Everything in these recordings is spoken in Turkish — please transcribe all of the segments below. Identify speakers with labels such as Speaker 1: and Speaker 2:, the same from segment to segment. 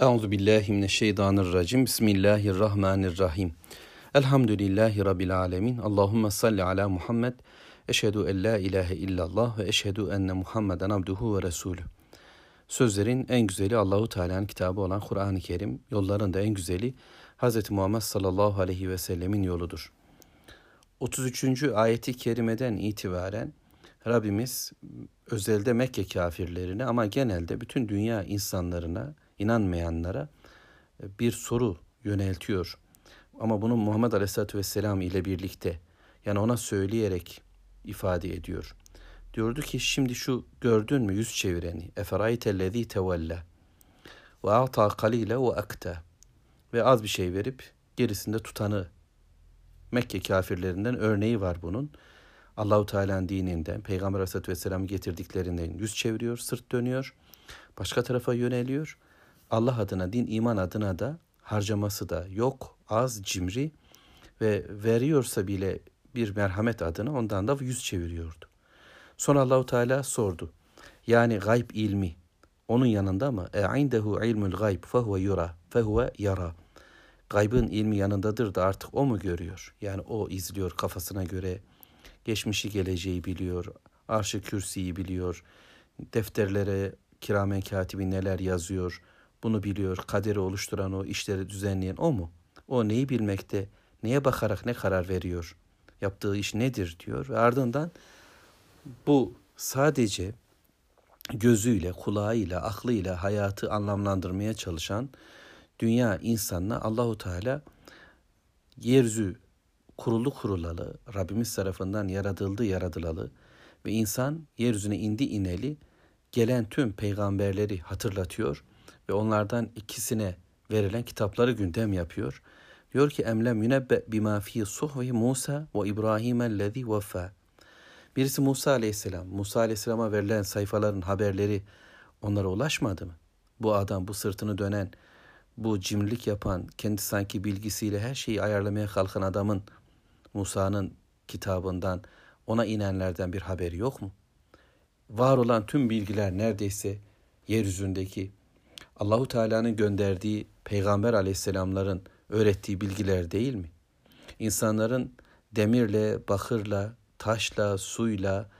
Speaker 1: Euzu billahi mineşşeytanirracim. Bismillahirrahmanirrahim. Elhamdülillahi rabbil alamin. Allahumme salli ala Muhammed. Eşhedü en la ilahe illallah ve eşhedü enne Muhammeden abduhu ve resulü. Sözlerin en güzeli Allahu Teala'nın kitabı olan Kur'an-ı Kerim, yolların da en güzeli Hz. Muhammed sallallahu aleyhi ve sellemin yoludur. 33. ayeti kerimeden itibaren Rabbimiz özelde Mekke kafirlerine ama genelde bütün dünya insanlarına inanmayanlara e, bir soru yöneltiyor. Ama bunu Muhammed Aleyhisselatü Vesselam ile birlikte yani ona söyleyerek ifade ediyor. Diyordu ki şimdi şu gördün mü yüz çevireni? Eferaytellezî tevella ve ata kalile ve akta ve az bir şey verip gerisinde tutanı Mekke kafirlerinden örneği var bunun. Allahu Teala'nın dininden, Peygamber Aleyhisselatü Vesselam'ı getirdiklerinden yüz çeviriyor, sırt dönüyor, başka tarafa yöneliyor Allah adına, din, iman adına da harcaması da yok, az, cimri ve veriyorsa bile bir merhamet adına ondan da yüz çeviriyordu. Sonra Allahu Teala sordu. Yani gayb ilmi onun yanında mı? E indehu ilmul gayb fehuve yura fehuve yara. Gaybın ilmi yanındadır da artık o mu görüyor? Yani o izliyor kafasına göre. Geçmişi geleceği biliyor. Arşı kürsiyi biliyor. Defterlere kiramen katibi neler yazıyor. Bunu biliyor. Kaderi oluşturan o, işleri düzenleyen o mu? O neyi bilmekte, neye bakarak ne karar veriyor? Yaptığı iş nedir diyor. Ve ardından bu sadece gözüyle, kulağıyla, aklıyla hayatı anlamlandırmaya çalışan dünya insanına Allahu Teala yeryüzü kurulu kurulalı, Rabbimiz tarafından yaratıldı yaratılalı ve insan yeryüzüne indi ineli gelen tüm peygamberleri hatırlatıyor ve onlardan ikisine verilen kitapları gündem yapıyor. Diyor ki emlem yunebbe bima fi suhvi Musa ve İbrahim ellezî veffa. Birisi Musa aleyhisselam. Musa aleyhisselama verilen sayfaların haberleri onlara ulaşmadı mı? Bu adam, bu sırtını dönen, bu cimrilik yapan, kendi sanki bilgisiyle her şeyi ayarlamaya kalkan adamın Musa'nın kitabından ona inenlerden bir haberi yok mu? Var olan tüm bilgiler neredeyse yeryüzündeki Allahu Teala'nın gönderdiği peygamber aleyhisselamların öğrettiği bilgiler değil mi? İnsanların demirle, bakırla, taşla, suyla,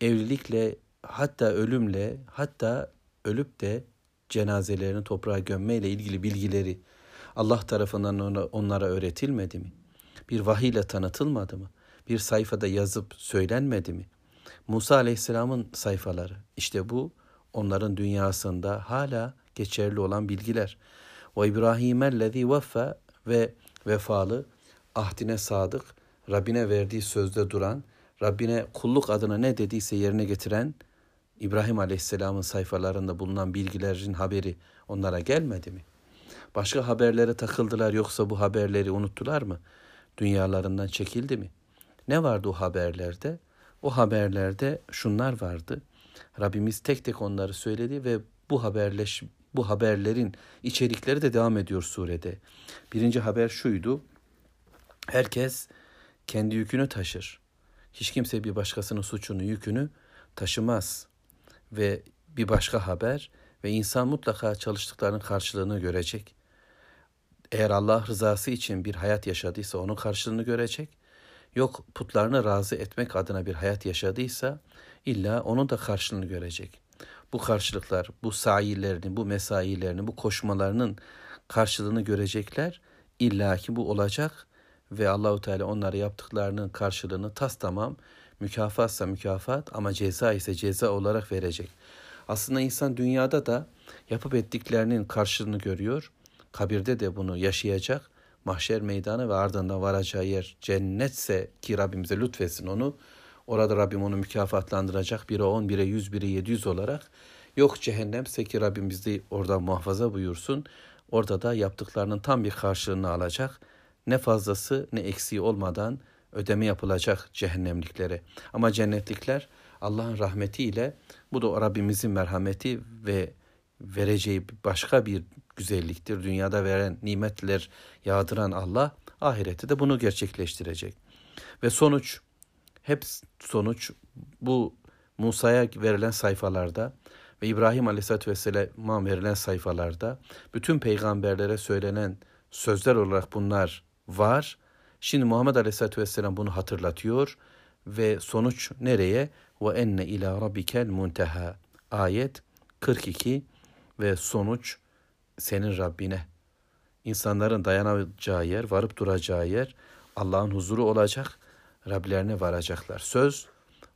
Speaker 1: evlilikle, hatta ölümle, hatta ölüp de cenazelerini toprağa gömmeyle ilgili bilgileri Allah tarafından onlara öğretilmedi mi? Bir vahiyle tanıtılmadı mı? Bir sayfada yazıp söylenmedi mi? Musa Aleyhisselam'ın sayfaları işte bu onların dünyasında hala geçerli olan bilgiler. Ve İbrahim'ellezî veffe ve vefalı, ahdine sadık, Rabbine verdiği sözde duran, Rabbine kulluk adına ne dediyse yerine getiren İbrahim Aleyhisselam'ın sayfalarında bulunan bilgilerin haberi onlara gelmedi mi? Başka haberlere takıldılar yoksa bu haberleri unuttular mı? Dünyalarından çekildi mi? Ne vardı o haberlerde? O haberlerde şunlar vardı. Rabbimiz tek tek onları söyledi ve bu haberleş bu haberlerin içerikleri de devam ediyor surede. Birinci haber şuydu. Herkes kendi yükünü taşır. Hiç kimse bir başkasının suçunu, yükünü taşımaz. Ve bir başka haber ve insan mutlaka çalıştıklarının karşılığını görecek. Eğer Allah rızası için bir hayat yaşadıysa onun karşılığını görecek. Yok putlarını razı etmek adına bir hayat yaşadıysa illa onun da karşılığını görecek bu karşılıklar, bu sayilerini, bu mesailerini, bu koşmalarının karşılığını görecekler. İlla ki bu olacak ve Allahu Teala onlara yaptıklarının karşılığını tas tamam mükafatsa mükafat ama ceza ise ceza olarak verecek. Aslında insan dünyada da yapıp ettiklerinin karşılığını görüyor. Kabirde de bunu yaşayacak. Mahşer meydanı ve ardından varacağı yer cennetse ki Rabbimize lütfetsin onu Orada Rabbim onu mükafatlandıracak. Biri 10, biri 100, biri 700 olarak. Yok cehennemse ki Rabbim bizi orada muhafaza buyursun. Orada da yaptıklarının tam bir karşılığını alacak. Ne fazlası ne eksiği olmadan ödeme yapılacak cehennemliklere. Ama cennetlikler Allah'ın rahmetiyle bu da Rabbimizin merhameti ve vereceği başka bir güzelliktir. Dünyada veren nimetler yağdıran Allah ahirette de bunu gerçekleştirecek. Ve sonuç hep sonuç bu Musa'ya verilen sayfalarda ve İbrahim Aleyhisselatü Vesselam'a verilen sayfalarda bütün peygamberlere söylenen sözler olarak bunlar var. Şimdi Muhammed Aleyhisselatü Vesselam bunu hatırlatıyor ve sonuç nereye? Ve enne ila rabbikel munteha. Ayet 42 ve sonuç senin Rabbine. İnsanların dayanacağı yer, varıp duracağı yer Allah'ın huzuru olacak. Rablerine varacaklar. Söz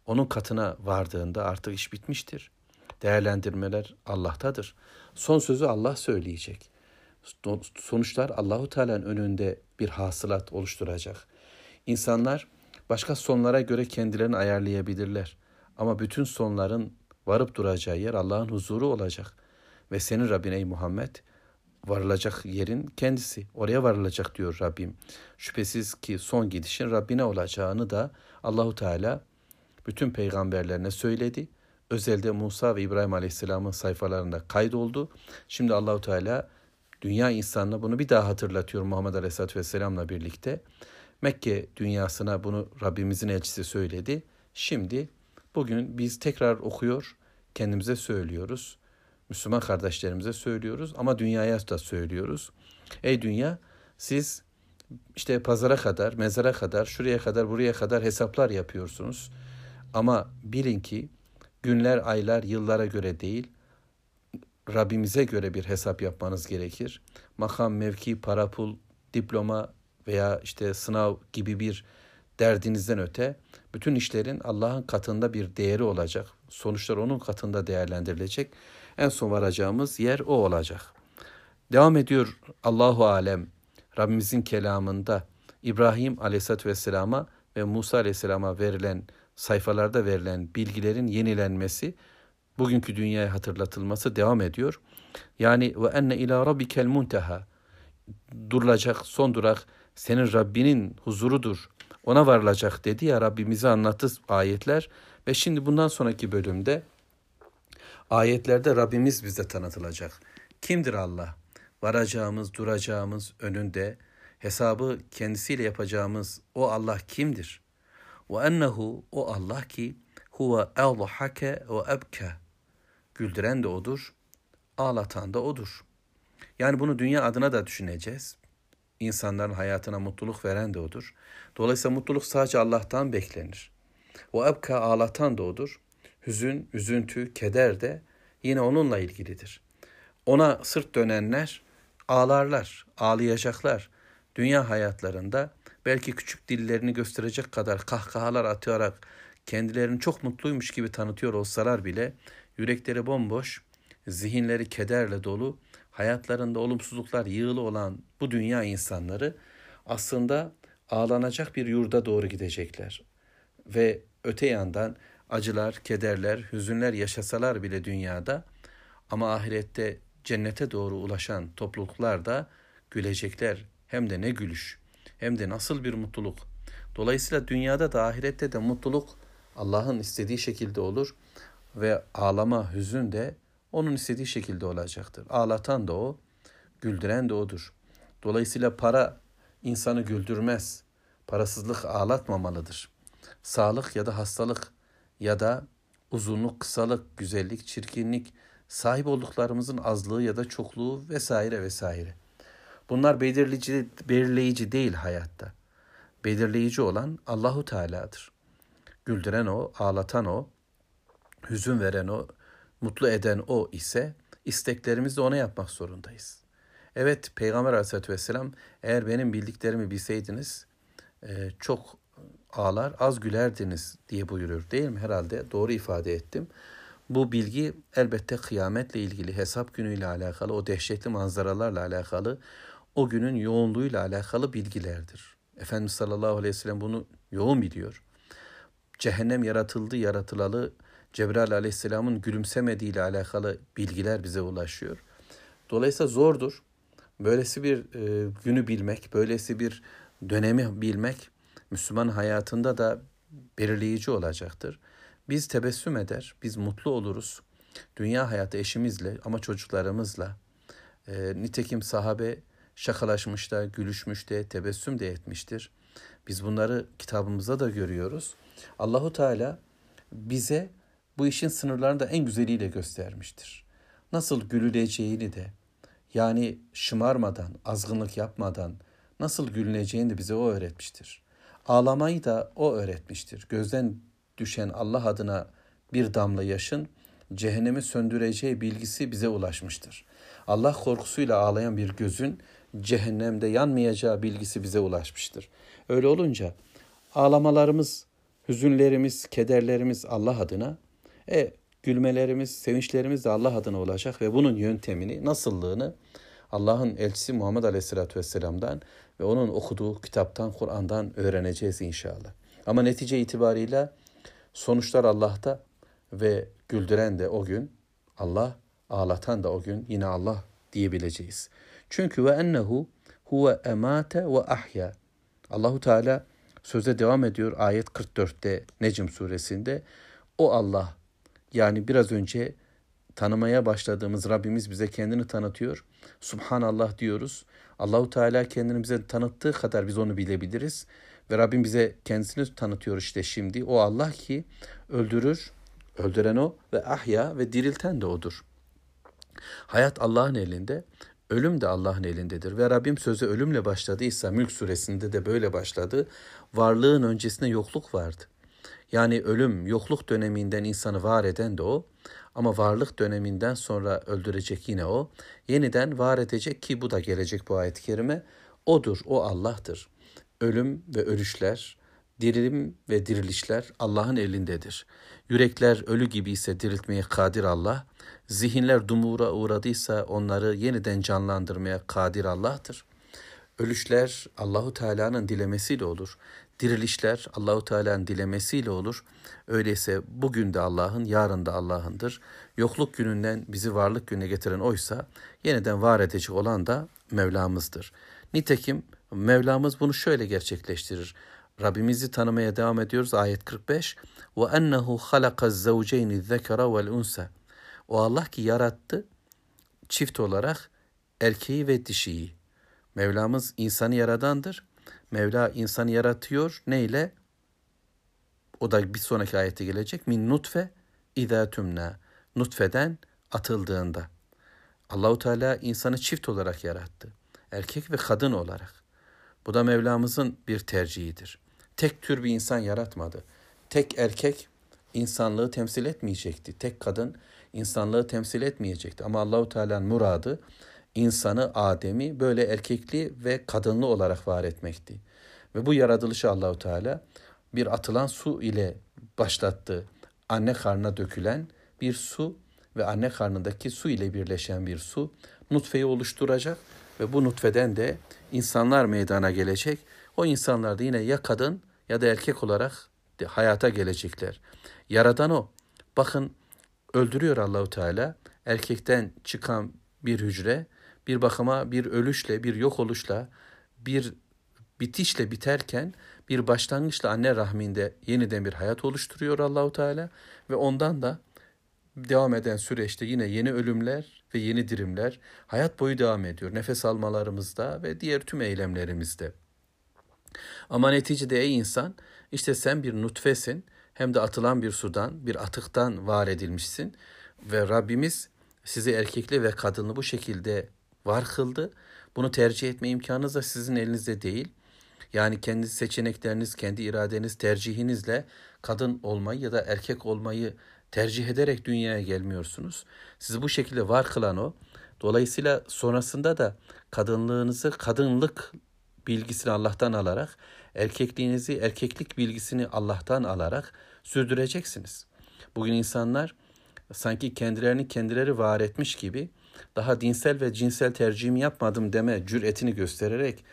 Speaker 1: onun katına vardığında artık iş bitmiştir. Değerlendirmeler Allah'tadır. Son sözü Allah söyleyecek. Sonuçlar Allahu Teala'nın önünde bir hasılat oluşturacak. İnsanlar başka sonlara göre kendilerini ayarlayabilirler. Ama bütün sonların varıp duracağı yer Allah'ın huzuru olacak. Ve senin Rabbin ey Muhammed varılacak yerin kendisi. Oraya varılacak diyor Rabbim. Şüphesiz ki son gidişin Rabbine olacağını da Allahu Teala bütün peygamberlerine söyledi. Özelde Musa ve İbrahim Aleyhisselam'ın sayfalarında kaydoldu. Şimdi Allahu Teala dünya insanına bunu bir daha hatırlatıyor Muhammed Aleyhisselatü Vesselam'la birlikte. Mekke dünyasına bunu Rabbimizin elçisi söyledi. Şimdi bugün biz tekrar okuyor, kendimize söylüyoruz. Müslüman kardeşlerimize söylüyoruz ama dünyaya da söylüyoruz. Ey dünya siz işte pazara kadar, mezara kadar, şuraya kadar, buraya kadar hesaplar yapıyorsunuz. Ama bilin ki günler, aylar, yıllara göre değil, Rabbimize göre bir hesap yapmanız gerekir. Makam, mevki, para, pul, diploma veya işte sınav gibi bir derdinizden öte bütün işlerin Allah'ın katında bir değeri olacak. Sonuçlar onun katında değerlendirilecek. En son varacağımız yer o olacak. Devam ediyor Allahu alem Rabbimizin kelamında İbrahim Aleyhisselatü Vesselam'a ve Musa Aleyhisselam'a verilen sayfalarda verilen bilgilerin yenilenmesi, bugünkü dünyaya hatırlatılması devam ediyor. Yani ve enne ila rabbikel munteha durulacak son durak senin Rabbinin huzurudur. Ona varılacak dedi ya Rabbimize anlattı ayetler ve şimdi bundan sonraki bölümde ayetlerde Rabbimiz bize tanıtılacak. Kimdir Allah? Varacağımız, duracağımız önünde hesabı kendisiyle yapacağımız o Allah kimdir? Ve ennehu o Allah ki huve eldhake ve ebke. Güldüren de odur, ağlatan da odur. Yani bunu dünya adına da düşüneceğiz. İnsanların hayatına mutluluk veren de odur. Dolayısıyla mutluluk sadece Allah'tan beklenir. O ebka ağlatan da odur. Hüzün, üzüntü, keder de yine onunla ilgilidir. Ona sırt dönenler ağlarlar, ağlayacaklar. Dünya hayatlarında belki küçük dillerini gösterecek kadar kahkahalar atarak kendilerini çok mutluymuş gibi tanıtıyor olsalar bile yürekleri bomboş, zihinleri kederle dolu, hayatlarında olumsuzluklar yığılı olan bu dünya insanları aslında ağlanacak bir yurda doğru gidecekler. Ve öte yandan acılar, kederler, hüzünler yaşasalar bile dünyada ama ahirette cennete doğru ulaşan topluluklar da gülecekler. Hem de ne gülüş, hem de nasıl bir mutluluk. Dolayısıyla dünyada da ahirette de mutluluk Allah'ın istediği şekilde olur ve ağlama, hüzün de onun istediği şekilde olacaktır. Ağlatan da o, güldüren de odur. Dolayısıyla para insanı güldürmez. Parasızlık ağlatmamalıdır. Sağlık ya da hastalık ya da uzunluk, kısalık, güzellik, çirkinlik, sahip olduklarımızın azlığı ya da çokluğu vesaire vesaire. Bunlar belirleyici, belirleyici değil hayatta. Belirleyici olan Allahu Teala'dır. Güldüren o, ağlatan o, hüzün veren o, mutlu eden o ise isteklerimizi ona yapmak zorundayız. Evet Peygamber Aleyhisselatü Vesselam eğer benim bildiklerimi bilseydiniz e, çok ağlar az gülerdiniz diye buyurur değil mi? Herhalde doğru ifade ettim. Bu bilgi elbette kıyametle ilgili, hesap günüyle alakalı, o dehşetli manzaralarla alakalı, o günün yoğunluğuyla alakalı bilgilerdir. Efendimiz sallallahu aleyhi ve sellem bunu yoğun biliyor. Cehennem yaratıldı, yaratılalı Cebrail aleyhisselamın gülümsemediği ile alakalı bilgiler bize ulaşıyor. Dolayısıyla zordur. Böylesi bir e, günü bilmek, böylesi bir dönemi bilmek Müslüman hayatında da belirleyici olacaktır. Biz tebessüm eder, biz mutlu oluruz. Dünya hayatı eşimizle ama çocuklarımızla. E, nitekim sahabe şakalaşmış da, gülüşmüş de, tebessüm de etmiştir. Biz bunları kitabımızda da görüyoruz. Allahu Teala bize bu işin sınırlarını da en güzeliyle göstermiştir. Nasıl gülüleceğini de yani şımarmadan, azgınlık yapmadan nasıl gülüneceğini de bize o öğretmiştir. Ağlamayı da o öğretmiştir. Gözden düşen Allah adına bir damla yaşın cehennemi söndüreceği bilgisi bize ulaşmıştır. Allah korkusuyla ağlayan bir gözün cehennemde yanmayacağı bilgisi bize ulaşmıştır. Öyle olunca ağlamalarımız, hüzünlerimiz, kederlerimiz Allah adına, e, gülmelerimiz, sevinçlerimiz de Allah adına olacak ve bunun yöntemini, nasıllığını Allah'ın elçisi Muhammed Aleyhisselatü Vesselam'dan ve onun okuduğu kitaptan, Kur'an'dan öğreneceğiz inşallah. Ama netice itibariyle sonuçlar Allah'ta ve güldüren de o gün Allah, ağlatan da o gün yine Allah diyebileceğiz. Çünkü ve ennehu huve emate ve ahya. Allahu Teala söze devam ediyor ayet 44'te Necm suresinde. O Allah yani biraz önce tanımaya başladığımız Rabbimiz bize kendini tanıtıyor. Subhanallah diyoruz. Allahu Teala kendini bize tanıttığı kadar biz onu bilebiliriz. Ve Rabbim bize kendisini tanıtıyor işte şimdi. O Allah ki öldürür, öldüren o ve ahya ve dirilten de odur. Hayat Allah'ın elinde, ölüm de Allah'ın elindedir. Ve Rabbim sözü ölümle başladıysa Mülk suresinde de böyle başladı. Varlığın öncesinde yokluk vardı. Yani ölüm, yokluk döneminden insanı var eden de o. Ama varlık döneminden sonra öldürecek yine o. Yeniden var edecek ki bu da gelecek bu ayet-i kerime. Odur, o Allah'tır. Ölüm ve ölüşler, dirilim ve dirilişler Allah'ın elindedir. Yürekler ölü gibi ise diriltmeye kadir Allah. Zihinler dumura uğradıysa onları yeniden canlandırmaya kadir Allah'tır. Ölüşler Allahu Teala'nın dilemesiyle olur dirilişler Allahu Teala'nın dilemesiyle olur. Öyleyse bugün de Allah'ın, yarın da Allah'ındır. Yokluk gününden bizi varlık gününe getiren oysa yeniden var edecek olan da Mevlamızdır. Nitekim Mevlamız bunu şöyle gerçekleştirir. Rabbimizi tanımaya devam ediyoruz ayet 45. Ve ennehu halaka zavceyni zekara vel unsa. O Allah ki yarattı çift olarak erkeği ve dişiyi. Mevlamız insanı yaradandır Mevla insanı yaratıyor. Neyle? O da bir sonraki ayette gelecek. Min nutfe idâ tümnâ. Nutfeden atıldığında. Allahu Teala insanı çift olarak yarattı. Erkek ve kadın olarak. Bu da Mevlamızın bir tercihidir. Tek tür bir insan yaratmadı. Tek erkek insanlığı temsil etmeyecekti. Tek kadın insanlığı temsil etmeyecekti. Ama Allahu Teala'nın muradı insanı Adem'i böyle erkekli ve kadınlı olarak var etmekti. Ve bu yaratılışı Allahu Teala bir atılan su ile başlattı. Anne karnına dökülen bir su ve anne karnındaki su ile birleşen bir su nutfeyi oluşturacak ve bu nutfeden de insanlar meydana gelecek. O insanlar da yine ya kadın ya da erkek olarak hayata gelecekler. Yaradan o. Bakın öldürüyor Allahu Teala. Erkekten çıkan bir hücre bir bakıma bir ölüşle, bir yok oluşla, bir bitişle biterken bir başlangıçla anne rahminde yeniden bir hayat oluşturuyor Allahu Teala ve ondan da devam eden süreçte yine yeni ölümler ve yeni dirimler hayat boyu devam ediyor. Nefes almalarımızda ve diğer tüm eylemlerimizde. Ama neticede ey insan işte sen bir nutfesin hem de atılan bir sudan, bir atıktan var edilmişsin ve Rabbimiz sizi erkekli ve kadınlı bu şekilde var kıldı. Bunu tercih etme imkanınız da sizin elinizde değil. Yani kendi seçenekleriniz, kendi iradeniz, tercihinizle kadın olmayı ya da erkek olmayı tercih ederek dünyaya gelmiyorsunuz. Sizi bu şekilde var kılan o. Dolayısıyla sonrasında da kadınlığınızı kadınlık bilgisini Allah'tan alarak, erkekliğinizi erkeklik bilgisini Allah'tan alarak sürdüreceksiniz. Bugün insanlar sanki kendilerini kendileri var etmiş gibi daha dinsel ve cinsel tercihimi yapmadım deme cüretini göstererek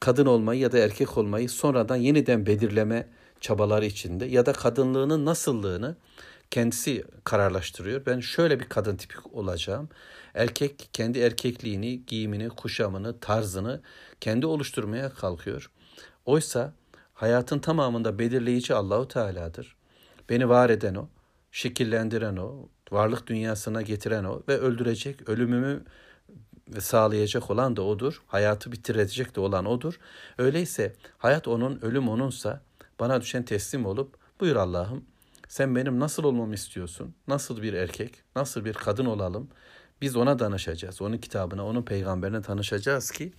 Speaker 1: kadın olmayı ya da erkek olmayı sonradan yeniden belirleme çabaları içinde ya da kadınlığının nasıllığını kendisi kararlaştırıyor. Ben şöyle bir kadın tipi olacağım. Erkek kendi erkekliğini, giyimini, kuşamını, tarzını kendi oluşturmaya kalkıyor. Oysa hayatın tamamında belirleyici Allahu Teala'dır. Beni var eden o, şekillendiren o, varlık dünyasına getiren o ve öldürecek, ölümümü sağlayacak olan da odur. Hayatı bitirecek de olan odur. Öyleyse hayat onun, ölüm onunsa bana düşen teslim olup buyur Allah'ım Sen benim nasıl olmamı istiyorsun? Nasıl bir erkek, nasıl bir kadın olalım? Biz ona danışacağız. Onun kitabına, onun peygamberine tanışacağız ki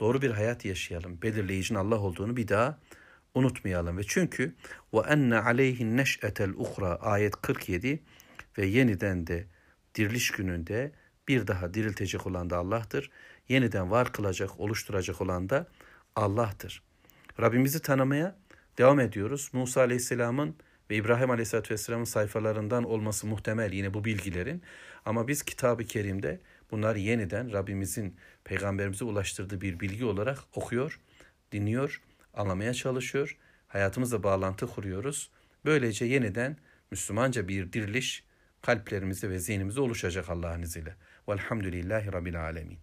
Speaker 1: doğru bir hayat yaşayalım. Belirleyicinin Allah olduğunu bir daha unutmayalım. Ve çünkü ve enne aleyhin neş'etel uhra ayet 47 ve yeniden de diriliş gününde bir daha diriltecek olan da Allah'tır. Yeniden var kılacak, oluşturacak olan da Allah'tır. Rabbimizi tanımaya devam ediyoruz. Musa Aleyhisselam'ın ve İbrahim Aleyhisselatü Vesselam'ın sayfalarından olması muhtemel yine bu bilgilerin. Ama biz Kitab-ı Kerim'de bunları yeniden Rabbimizin peygamberimize ulaştırdığı bir bilgi olarak okuyor, dinliyor, anlamaya çalışıyor. Hayatımızla bağlantı kuruyoruz. Böylece yeniden Müslümanca bir diriliş kalplerimize ve zihnimize oluşacak Allah'ın izniyle. Velhamdülillahi Rabbil Alemin.